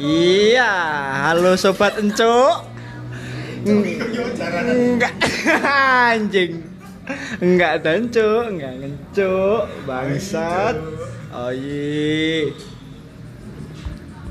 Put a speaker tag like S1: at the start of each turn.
S1: Iya, halo sobat encuk. Enggak anjing. Enggak dan enggak ngencuk, bangsat. Oh iya.